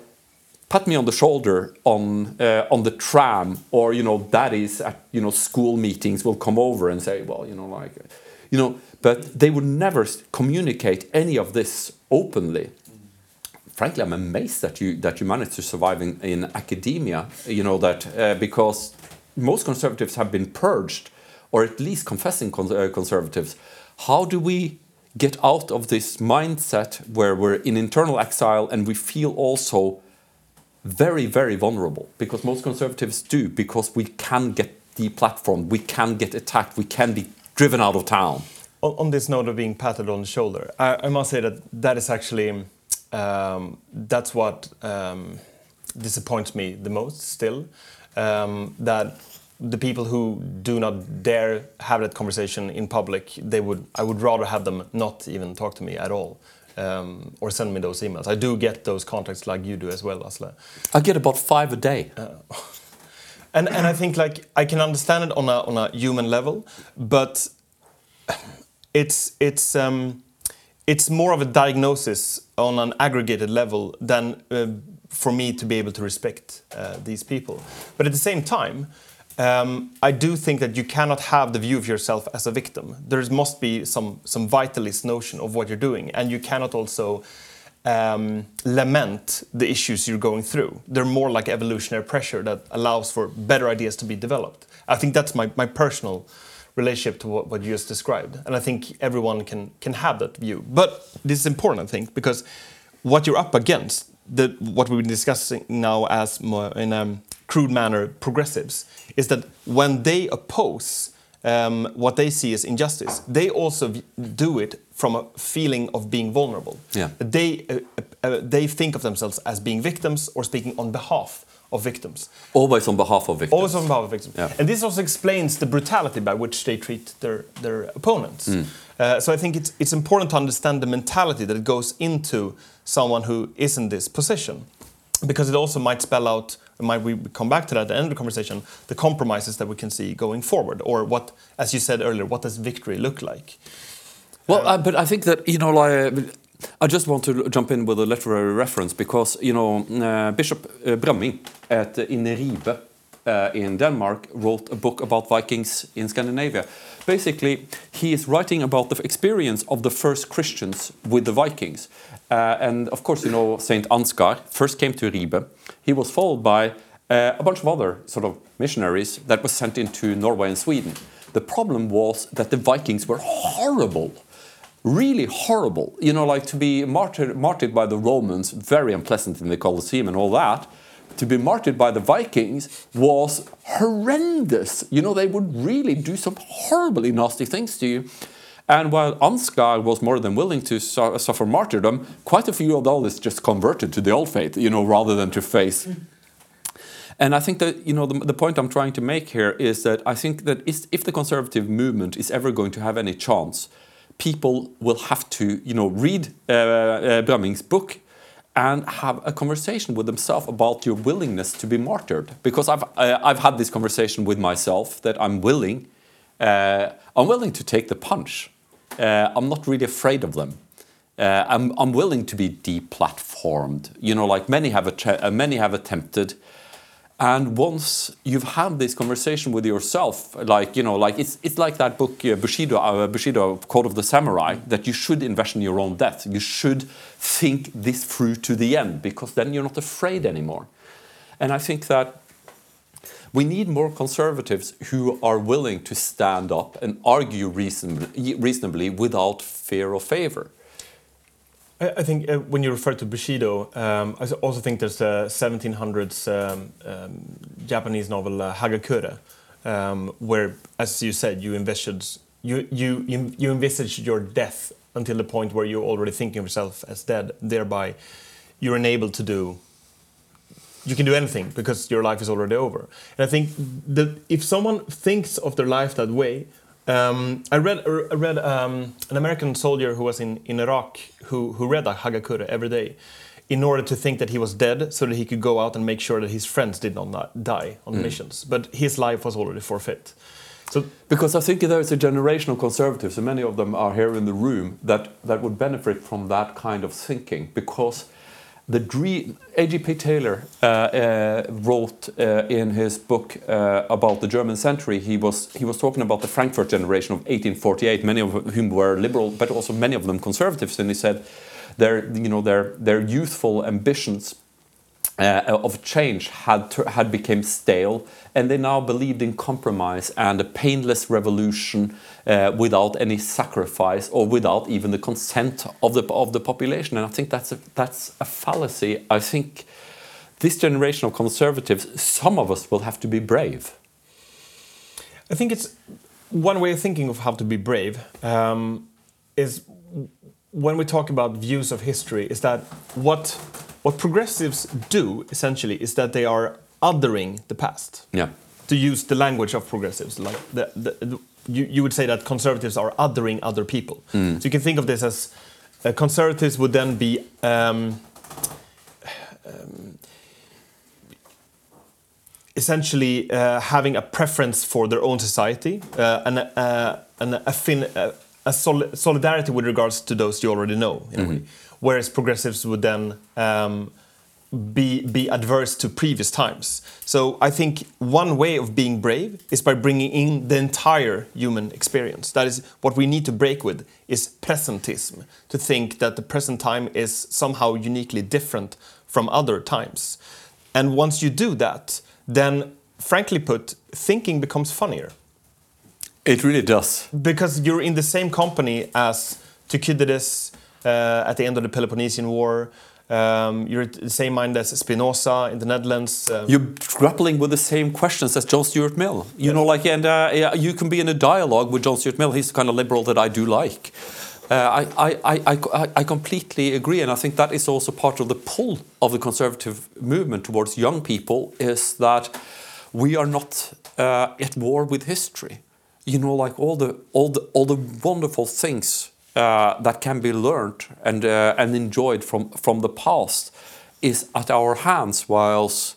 pat me on the shoulder on uh, on the tram, or you know, daddies at you know school meetings will come over and say, well, you know, like, you know, but they would never communicate any of this openly frankly, I'm amazed that you that you managed to survive in, in academia. You know that uh, because most conservatives have been purged, or at least confessing cons- uh, conservatives. How do we get out of this mindset where we're in internal exile and we feel also very, very vulnerable? Because most conservatives do, because we can get deplatformed, we can get attacked, we can be driven out of town. On, this note of being patted on the shoulder, I, I must say that that is actually um, that's what um, disappoints me the most. Still, um, that the people who do not dare have that conversation in public, they would I would rather have them not even talk to me at all. Um, or send me those emails. I do get those contacts like you do as well, Asle. I get about five a day. And and I think like I can understand it on a on a human level, but it's it's um, it's more of a diagnosis on an aggregated level than uh, for me to be able to respect uh, these people. But at the same time, um, I do think that you cannot have the view of yourself as a victim. There must be some some vitalist notion of what you're doing, and you cannot also um, lament the issues you're going through. They're more like evolutionary pressure that allows for better ideas to be developed. I think that's my, my personal relationship to what, what you just described. And I think everyone can, can have that view. But this is important, I think, because what you're up against, the, what we've been discussing now as more in a crude manner progressives, is that when they oppose um, what they see as injustice, they also v- do it from a feeling of being vulnerable. Yeah. They, uh, uh, they think of themselves as being victims or speaking on behalf of victims. Always on behalf of victims. Always on behalf of victims. Yeah. And this also explains the brutality by which they treat their, their opponents. Mm. Uh, so I think it's, it's important to understand the mentality that goes into someone who is in this position. Because it also might spell out, might we come back to that at the end of the conversation, the compromises that we can see going forward, or what, as you said earlier, what does victory look like? Well, uh, but I think that you know, like, I just want to jump in with a literary reference because you know uh, Bishop uh, Bramming at in Ribe uh, in Denmark wrote a book about Vikings in Scandinavia. Basically, he is writing about the experience of the first Christians with the Vikings, uh, and of course, you know Saint Ansgar first came to Ribe. He was followed by uh, a bunch of other sort of missionaries that was sent into Norway and Sweden. The problem was that the Vikings were horrible really horrible. You know, like to be martyred, martyred by the Romans, very unpleasant in the Colosseum and all that. to be martyred by the Vikings was horrendous. You know, they would really do some horribly nasty things to you. And while Ansgar was more than willing to su suffer martyrdom, quite a few of the others just converted to the old faith, you know, rather than to face. And I think that you know the, the, point I'm trying to make here is that I think that if the conservative movement is ever going to have any chance, people will have to you know read uh, uh, Bramming's book and have a conversation with themselves about your willingness to be martyred. Because I've uh, I've had this conversation with myself that I'm willing, uh, I'm willing to take the punch. Uh, I'm not really afraid of them. Uh, I'm, I'm willing to be deplatformed. You know, like many have, many have attempted. And once you've had this conversation with yourself, like you know, like it's it's like that book uh, Bushido, uh, Bushido Code of the Samurai, that you should invest in your own death. You should think this through to the end because then you're not afraid anymore. And I think that we need more conservatives who are willing to stand up and argue reasonably, reasonably without fear or favor. I think uh, when you refer to Bushido, um, I also think there's the 1700s um, um, Japanese novel uh, Hagakure, um, where, as you said, you you, you, you, you envisaged your death until the point where you're already thinking of yourself as dead. Thereby, you're enabled to do you can do anything because your life is already over. And I think that if someone thinks of their life that way, um, I read, I read um, an American soldier who was in, in Iraq who, who read Hagakure every day in order to think that he was dead so that he could go out and make sure that his friends did not die on mm. missions. But his life was already forfeit. So, because I think there's a generation of conservatives, and many of them are here in the room, that, that would benefit from that kind of thinking because the dream A.J.P. Taylor uh, uh, wrote uh, in his book uh, about the German century. He was he was talking about the Frankfurt generation of 1848, many of whom were liberal, but also many of them conservatives. And he said their you know their their youthful ambitions uh, of change had had become stale, and they now believed in compromise and a painless revolution uh, without any sacrifice or without even the consent of the of the population. And I think that's a, that's a fallacy. I think this generation of conservatives, some of us will have to be brave. I think it's one way of thinking of how to be brave um, is when we talk about views of history. Is that what what progressives do essentially is that they are othering the past. Yeah. To use the language of progressives, like the, the, the you, you would say that conservatives are othering other people. Mm. So you can think of this as uh, conservatives would then be um, um, essentially uh, having a preference for their own society uh, and, uh, and a, fin- uh, a sol- solidarity with regards to those you already know. In mm-hmm. Whereas progressives would then um, be be adverse to previous times. So I think one way of being brave is by bringing in the entire human experience. That is what we need to break with is presentism. To think that the present time is somehow uniquely different from other times. And once you do that, then frankly put, thinking becomes funnier. It really does. Because you're in the same company as Thucydides at the end of the Peloponnesian War. Um, you're the same mind as Spinoza in the Netherlands. Um, you're grappling with the same questions as John Stuart Mill. You yes. know, like, and uh, you can be in a dialogue with John Stuart Mill. He's the kind of liberal that I do like. Uh, I, I, I, I, completely agree, and I think that is also part of the pull of the conservative movement towards young people is that we are not uh, at war with history you know, like all the all the all the wonderful things uh, that can be learned and uh, and enjoyed from from the past is at our hands, whilst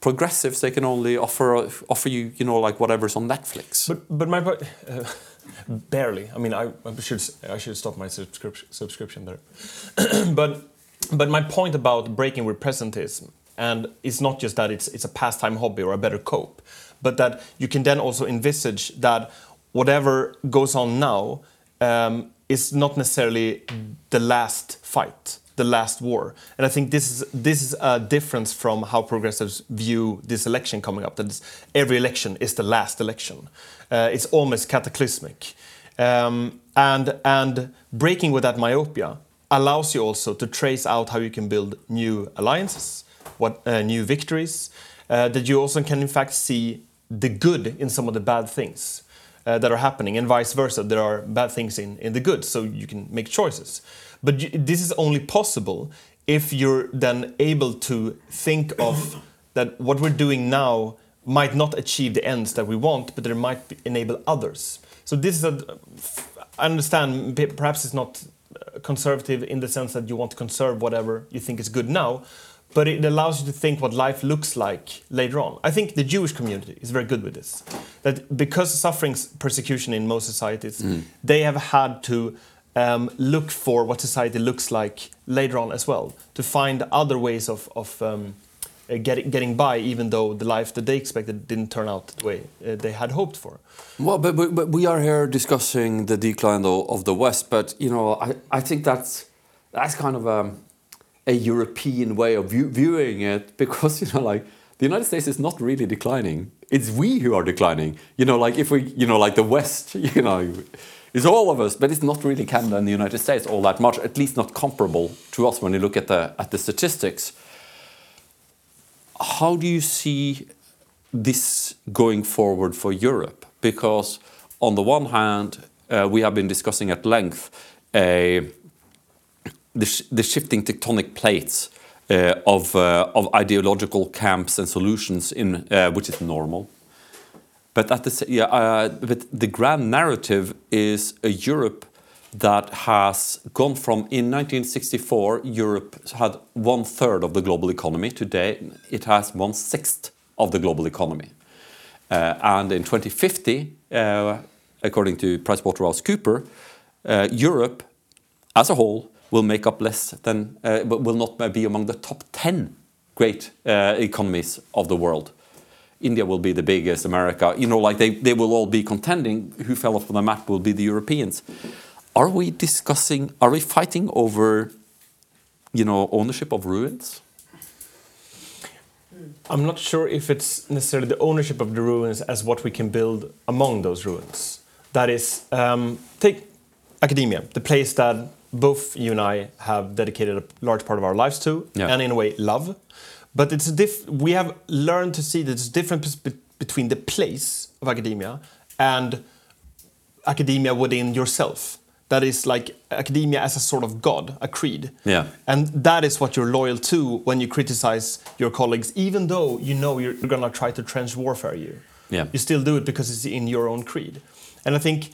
progressives they can only offer offer you you know like whatever's on Netflix. But but my uh, [LAUGHS] barely. I mean, I, should I should stop my subscription there. [CLEARS THROAT] but but my point about breaking with presentism and it's not just that it's it's a pastime hobby or a better cope but that you can then also envisage that whatever goes on now um, is not necessarily the last fight, the last war. And I think this is this is a difference from how progressives view this election coming up. That every election is the last election. Uh, it's almost cataclysmic, um, and and breaking with that myopia allows you also to trace out how you can build new alliances what uh, new victories, uh, that you also can in fact see the good in some of the bad things uh, that are happening, and vice versa. There are bad things in, in the good, so you can make choices. But you, this is only possible if you're then able to think of that what we're doing now might not achieve the ends that we want, but it might be, enable others. So this is a. I understand. Perhaps it's not uh, conservative in the sense that you want to conserve whatever you think is good now, but it allows you to think what life looks like later on. I think the Jewish community is very good with this. That because suffering, persecution in most societies, they have had to um, look for what society looks like later on as well, to find other ways of, of um, uh, getting, getting by, even though the life that they expected didn't turn out the way uh, they had hoped for. Well, but, but, but we are here discussing the decline of, of the West, but you know, I, I think that's that's kind of a, a European way of view, viewing it because [LAUGHS] you know, like the United States is not really declining; it's we who are declining. You know, like if we, you know, like the West, [LAUGHS] you know, it's all of us, but it's not really Canada and the United States all that much, at least not comparable to us when you look at the at the statistics. How do you see this going forward for Europe? Because on the one hand, uh, we have been discussing at length uh, the, sh- the shifting tectonic plates uh, of, uh, of ideological camps and solutions, in, uh, which is normal. But, at the, yeah, uh, but the grand narrative is a Europe that has gone from in 1964, Europe had one third of the global economy. Today, it has one sixth of the global economy. Uh, and in 2050, uh, according to PricewaterhouseCooper, uh, Europe as a whole will make up less than, uh, but will not be among the top 10 great uh, economies of the world. India will be the biggest, America, you know, like they, they will all be contending. Who fell off the map will be the Europeans. Are we discussing, are we fighting over, you know, ownership of ruins? I'm not sure if it's necessarily the ownership of the ruins as what we can build among those ruins. That is, um, take academia, the place that both you and I have dedicated a large part of our lives to, Yeah. and in a way love. But it's a diff- we have learned to see that there's a difference be- between the place of academia and academia within yourself. That is like academia as a sort of god, a creed. Yeah. And that is what you're loyal to when you criticize your colleagues, even though you know you're, you're going to try to trench warfare you. Yeah. You still do it because it's in your own creed. And I think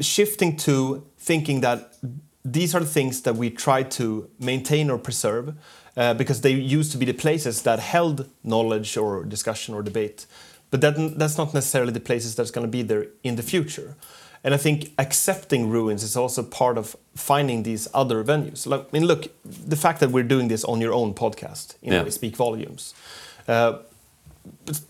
shifting to thinking that these are the things that we try to maintain or preserve uh, because they used to be the places that held knowledge or discussion or debate. But that, that's not necessarily the places that's going to be there in the future. And I think accepting ruins is also part of finding these other venues. Like, I mean, look, the fact that we're doing this on your own podcast, you know, Yeah. speak volumes. Uh,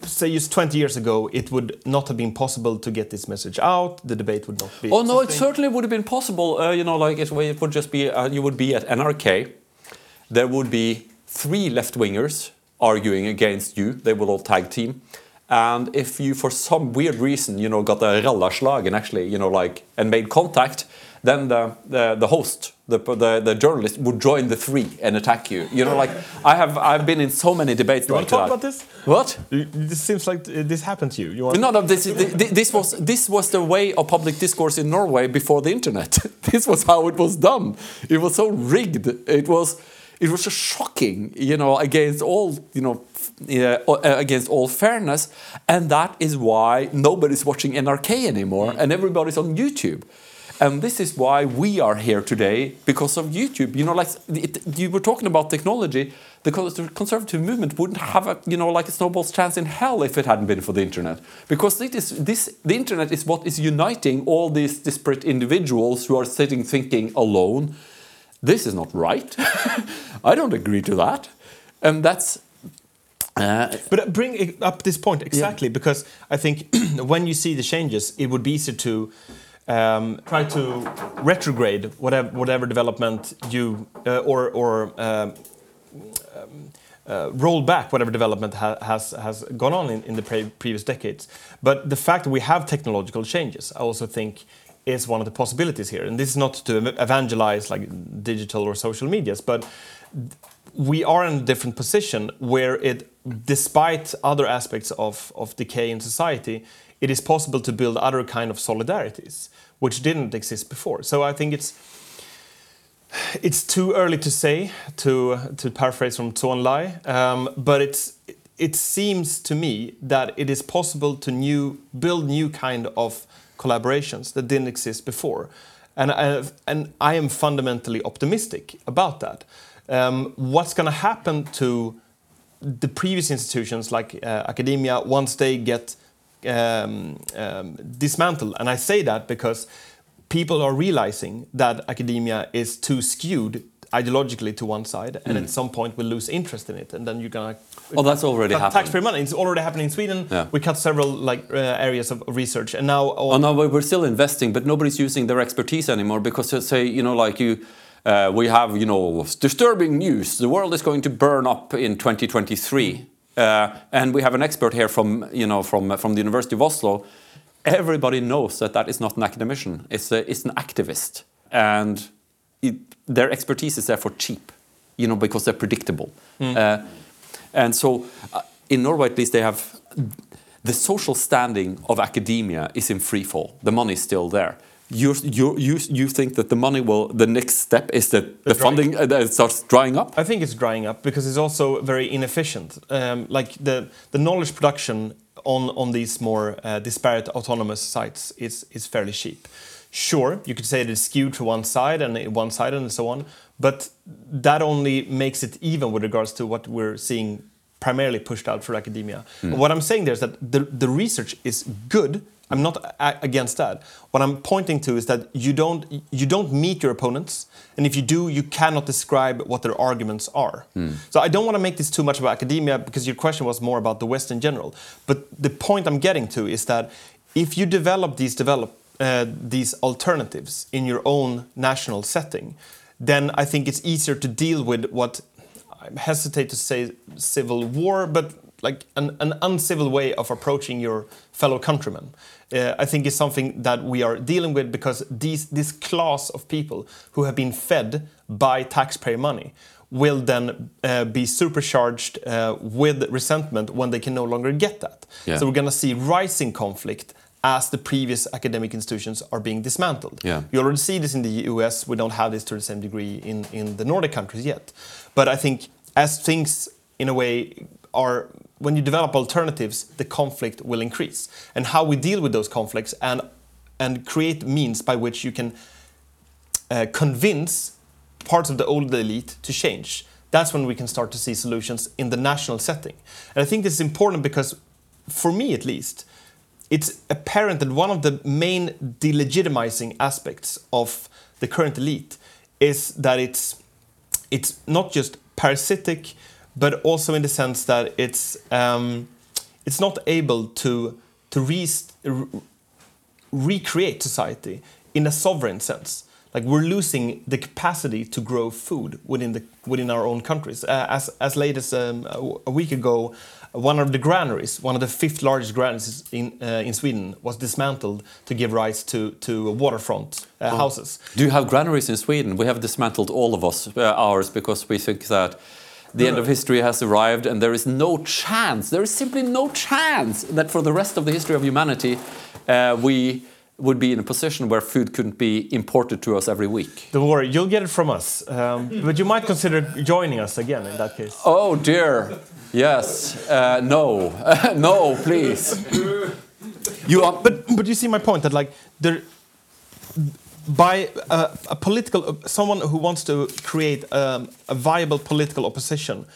say just 20 years ago, it would not have been possible to get this message out. The debate would not be. Oh no, it certainly would have been possible. Uh, you know, like it, it would just be uh, you would be at NRK. There would be three left wingers arguing against you. They would all tag team. And if you, for some weird reason, you know, got a rallaslag and actually, you know, like and made contact, then the the, the host, the, the the journalist, would join the three and attack you. You know, like I have I've been in so many debates You like want to talk that. about this? What? You- This seems like this happened to you. You want? No, no. This, is- this was this was the way of public discourse in Norway before the internet. [LAUGHS] this was how it was done. It was so rigged. It was it was just shocking. You know, against all you know, uh, against all fairness, and that is why nobody's watching NRK anymore, and everybody's on YouTube. And this is why we are here today because of YouTube. You know, like it, you were talking about technology. The conservative movement wouldn't have a, you know, like a snowball's chance in hell if it hadn't been for the internet. Because it is this, the internet is what is uniting all these disparate individuals who are sitting thinking alone. This is not right. [LAUGHS] I don't agree to that, and that's. Uh, But bring up this point exactly because I think [CLEARS THROAT] when you see the changes, it would be easier to um, try to retrograde whatever whatever development you uh, or or um, um, uh, roll back whatever development ha has has gone on in, in the pre previous decades. But the fact that we have technological changes, I also think. Is one of the possibilities here, and this is not to evangelize like digital or social medias, but we are in a different position where it, despite other aspects of, of decay in society, it is possible to build other kind of solidarities which didn't exist before. So I think it's it's too early to say to to paraphrase from Zhou Enlai, um, but it's it seems to me that it is possible to new build new kind of collaborations that didn't exist before, and I, and I am fundamentally optimistic about that. Um, what's going to happen to the previous institutions like uh, academia once they get um, um, dismantled? And I say that because people are realizing that academia is too skewed ideologically to one side, and Mm. at some point will lose interest in it, and then you're gonna. Oh, that's already happened. Taxpayer money. It's already happening in Sweden. Yeah. We cut several like uh, areas of research, and now. Oh no, we're still investing, but nobody's using their expertise anymore because say, you know, like you, uh, we have, you know, disturbing news. The world is going to burn up in 2023, uh, and we have an expert here from, you know, from from the University of Oslo. Everybody knows that that is not an academician; it's a, it's an activist, and it, their expertise is therefore cheap, you know, because they're predictable. Uh, and so, uh, in Norway at least, they have the social standing of academia is in free fall. The money is still there. You you you you think that the money will the next step is that the drying- funding uh, that it starts drying up? I think it's drying up because it's also very inefficient. Um, like the the knowledge production on on these more uh, disparate autonomous sites is is fairly cheap. Sure, you could say it is skewed to one side and one side and so on, but that only makes it even with regards to what we're seeing primarily pushed out for academia. What I'm saying there is that the, the research is good. I'm not a- against that. What I'm pointing to is that you don't you don't meet your opponents, and if you do, you cannot describe what their arguments are. So I don't want to make this too much about academia because your question was more about the West in general. But the point I'm getting to is that if you develop these develop uh, these alternatives in your own national setting, then I think it's easier to deal with what I hesitate to say civil war, but like an, an uncivil way of approaching your fellow countrymen. Uh, I think is something that we are dealing with because these, this class of people who have been fed by taxpayer money will then uh, be supercharged uh, with resentment when they can no longer get that. Yeah. So we're going to see rising conflict as the previous academic institutions are being dismantled. Yeah. You already see this in the US. We don't have this to the same degree in, in the Nordic countries yet. But I think as things, in a way, are when you develop alternatives, the conflict will increase. And how we deal with those conflicts and and create means by which you can uh, convince parts of the old elite to change. That's when we can start to see solutions in the national setting. And I think this is important because, for me at least, it's apparent that one of the main delegitimizing aspects of the current elite is that it's it's not just parasitic, but also in the sense that it's um, it's not able to to re- re- recreate society in a sovereign sense. Like we're losing the capacity to grow food within the within our own countries. Uh, as as late as um, a, week ago, one of the granaries, one of the fifth largest granaries in uh, in Sweden, was dismantled to give rise to to waterfront uh, houses. Do you have granaries in Sweden? We have dismantled all of us uh, ours because we think that the end of history has arrived and there is no chance, there is simply no chance that for the rest of the history of humanity uh, we would be in a position where food couldn't be imported to us every week. Don't worry, you'll get it from us. Um, but you might consider joining us again in that case. Oh dear. Yes. Uh, no. [LAUGHS] no, please. You are, But but you see my point that like there, by a, a political someone who wants to create um, a viable political opposition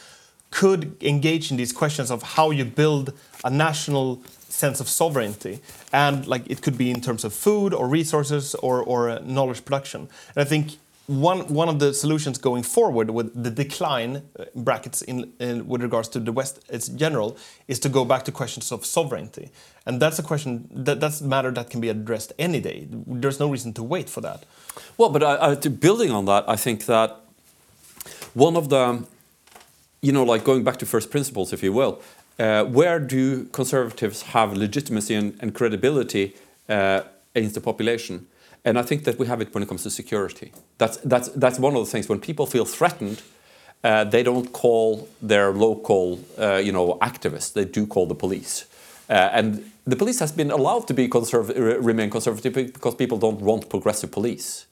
could engage in these questions of how you build a national sense of sovereignty. And like it could be in terms of food or resources or, or uh, knowledge production. And i think one, one of the solutions going forward with the decline uh, brackets in, in with regards to the west as general is to go back to questions of sovereignty. And that's a question that, that's a matter that can be addressed any day. There's no reason to wait for that. Well, but I, I, building on that, I think that one of the, you know, like going back to first principles, if you will, uh, where do conservatives have legitimacy and, and credibility uh, against the population? And I think that we have it when it comes to security. That's that's that's one of the things when people feel threatened, uh, they don't call their local, uh, you know, activists. They do call the police, uh, and the police has been allowed to be conserv- remain conservative because people don't want progressive police.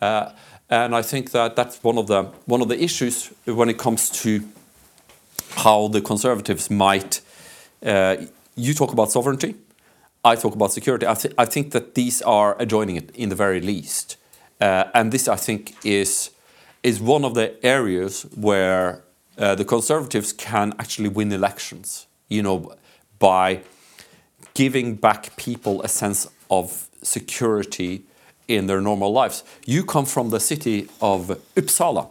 Uh, and I think that that's one of the one of the issues when it comes to how the conservatives might. Uh, you talk about sovereignty, I talk about security. I, th I think that these are adjoining it in the very least, uh, and this I think is is one of the areas where uh, the conservatives can actually win elections. You know, by giving back people a sense of security in their normal lives. You come from the city of Uppsala,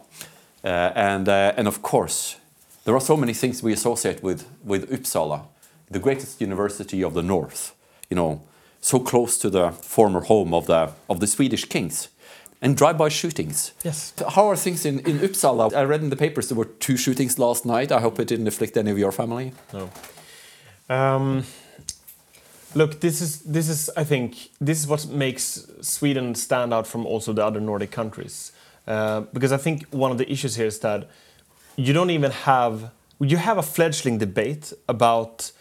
uh, and uh, and of course, there are so many things we associate with with Uppsala, the greatest university of the north. You know, so close to the former home of the of the Swedish kings. And drive-by shootings. Yes. How are things in, in Uppsala? I read in the papers there were two shootings last night. I hope it didn't afflict any of your family. No. Um, look, this is this is I think this is what makes Sweden stand out from also the other Nordic countries, uh, because I think one of the issues here is that you don't even have you have a fledgling debate about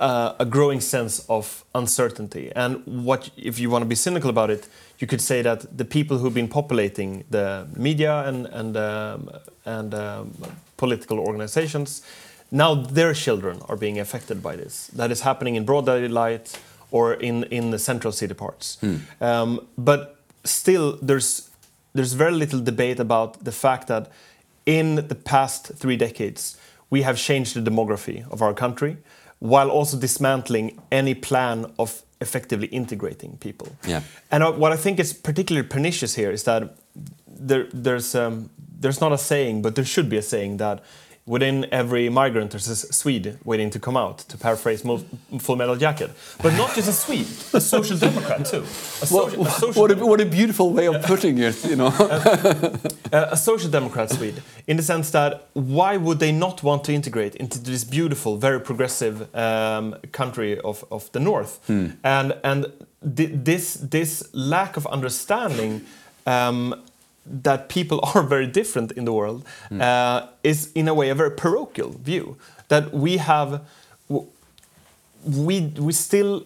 uh, a growing sense of uncertainty. And what, if you want to be cynical about it, you could say that the people who've been populating the media and and um, and um, political organizations, now their children are being affected by this. That is happening in broad daylight or in in the central city parts. Um, but still, there's there's very little debate about the fact that in the past three decades we have changed the demography of our country while also dismantling any plan of effectively integrating people. Yeah. And uh, what I think is particularly pernicious here is that there, there's um, there's not a saying, but there should be a saying that within every migrant there's a Swede waiting to come out, to paraphrase Mo- Full Metal Jacket. But not just a Swede, a social democrat too. A, social, a social What a, what a beautiful way of putting it, you know. [LAUGHS] uh, a social democrat Swede, in the sense that why would they not want to integrate into this beautiful, very progressive um, country of, of the north? And and thi- this this lack of understanding. Um, that people [LAUGHS] are very different in the world uh, is in a way a very parochial view that we have we we still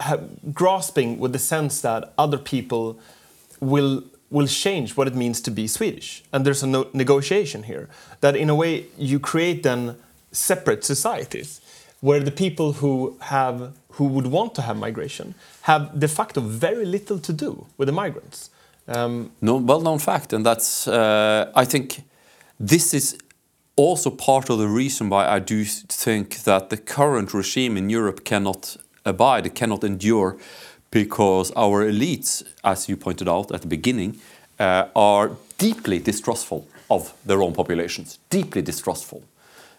have grasping with the sense that other people will will change what it means to be Swedish, and there's a no negotiation here. That in a way you create then separate societies where the people who have who would want to have migration have de facto very little to do with the migrants. Um, no, well-known fact, and that's uh, I think this is also part of the reason why I do think that the current regime in Europe cannot abide, it cannot endure, because our elites, as you pointed out at the beginning, uh, are deeply distrustful of their own populations, deeply distrustful.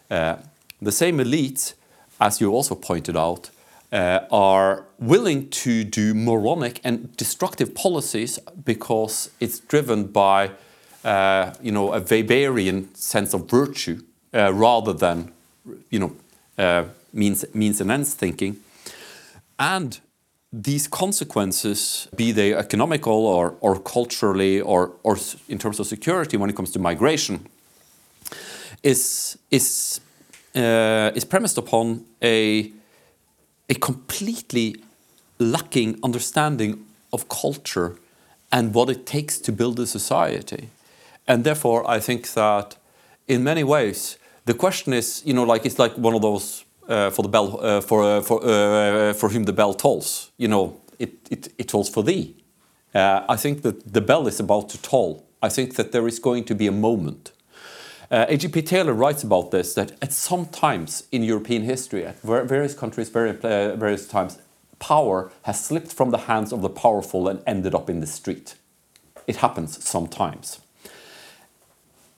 Uh, the same elites, as you also pointed out, uh, are willing to do moronic and destructive policies because it's driven by, uh, you know, a Weberian sense of virtue uh, rather than, you know, uh, means means and ends thinking, and these consequences, be they economical or, or culturally or, or in terms of security when it comes to migration, is is uh, is premised upon a a completely lacking understanding of culture and what it takes to build a society. And therefore, I think that in many ways, the question is, you know, like it's like one of those uh, for the bell uh, for uh, for uh, for whom the bell tolls. You know, it it, it tolls for thee. Uh, I think that the bell is about to toll. I think that there is going to be a moment. Uh, A.J.P. Taylor writes about this that at some times in European history, at various countries, uh, various times, power has slipped from the hands of the powerful and ended up in the street. It happens sometimes.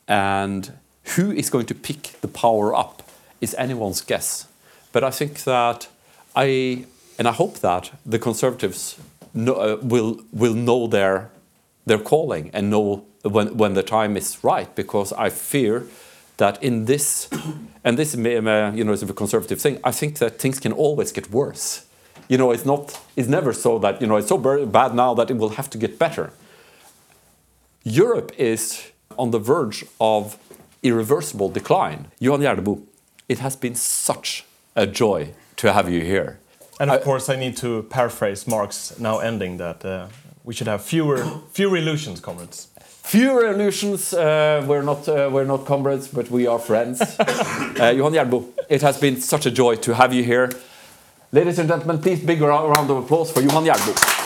And who is going to pick the power up is anyone's guess. But I think that I, and I hope that the Conservatives know, uh, will, will know their, their calling and know when, when the time is right, because I fear that in this, and this you know, is a conservative thing, I think that things can always get worse. You know, it's not, it's never so that, you know, it's so bad now that it will have to get better. Europe is on the verge of irreversible decline. Johan Gärdebo, it has been such a joy to have you here. And of I- course, I need to paraphrase Marx now ending that uh, we should have fewer fewer illusions, comrades. Fewer illusions. Uh, we're not uh, we're not comrades, but we are friends. [LAUGHS] uh, Johan Gärdebo, it has been such a joy to have you here. Ladies and gentlemen, please big round of applause for Johan Gärdebo.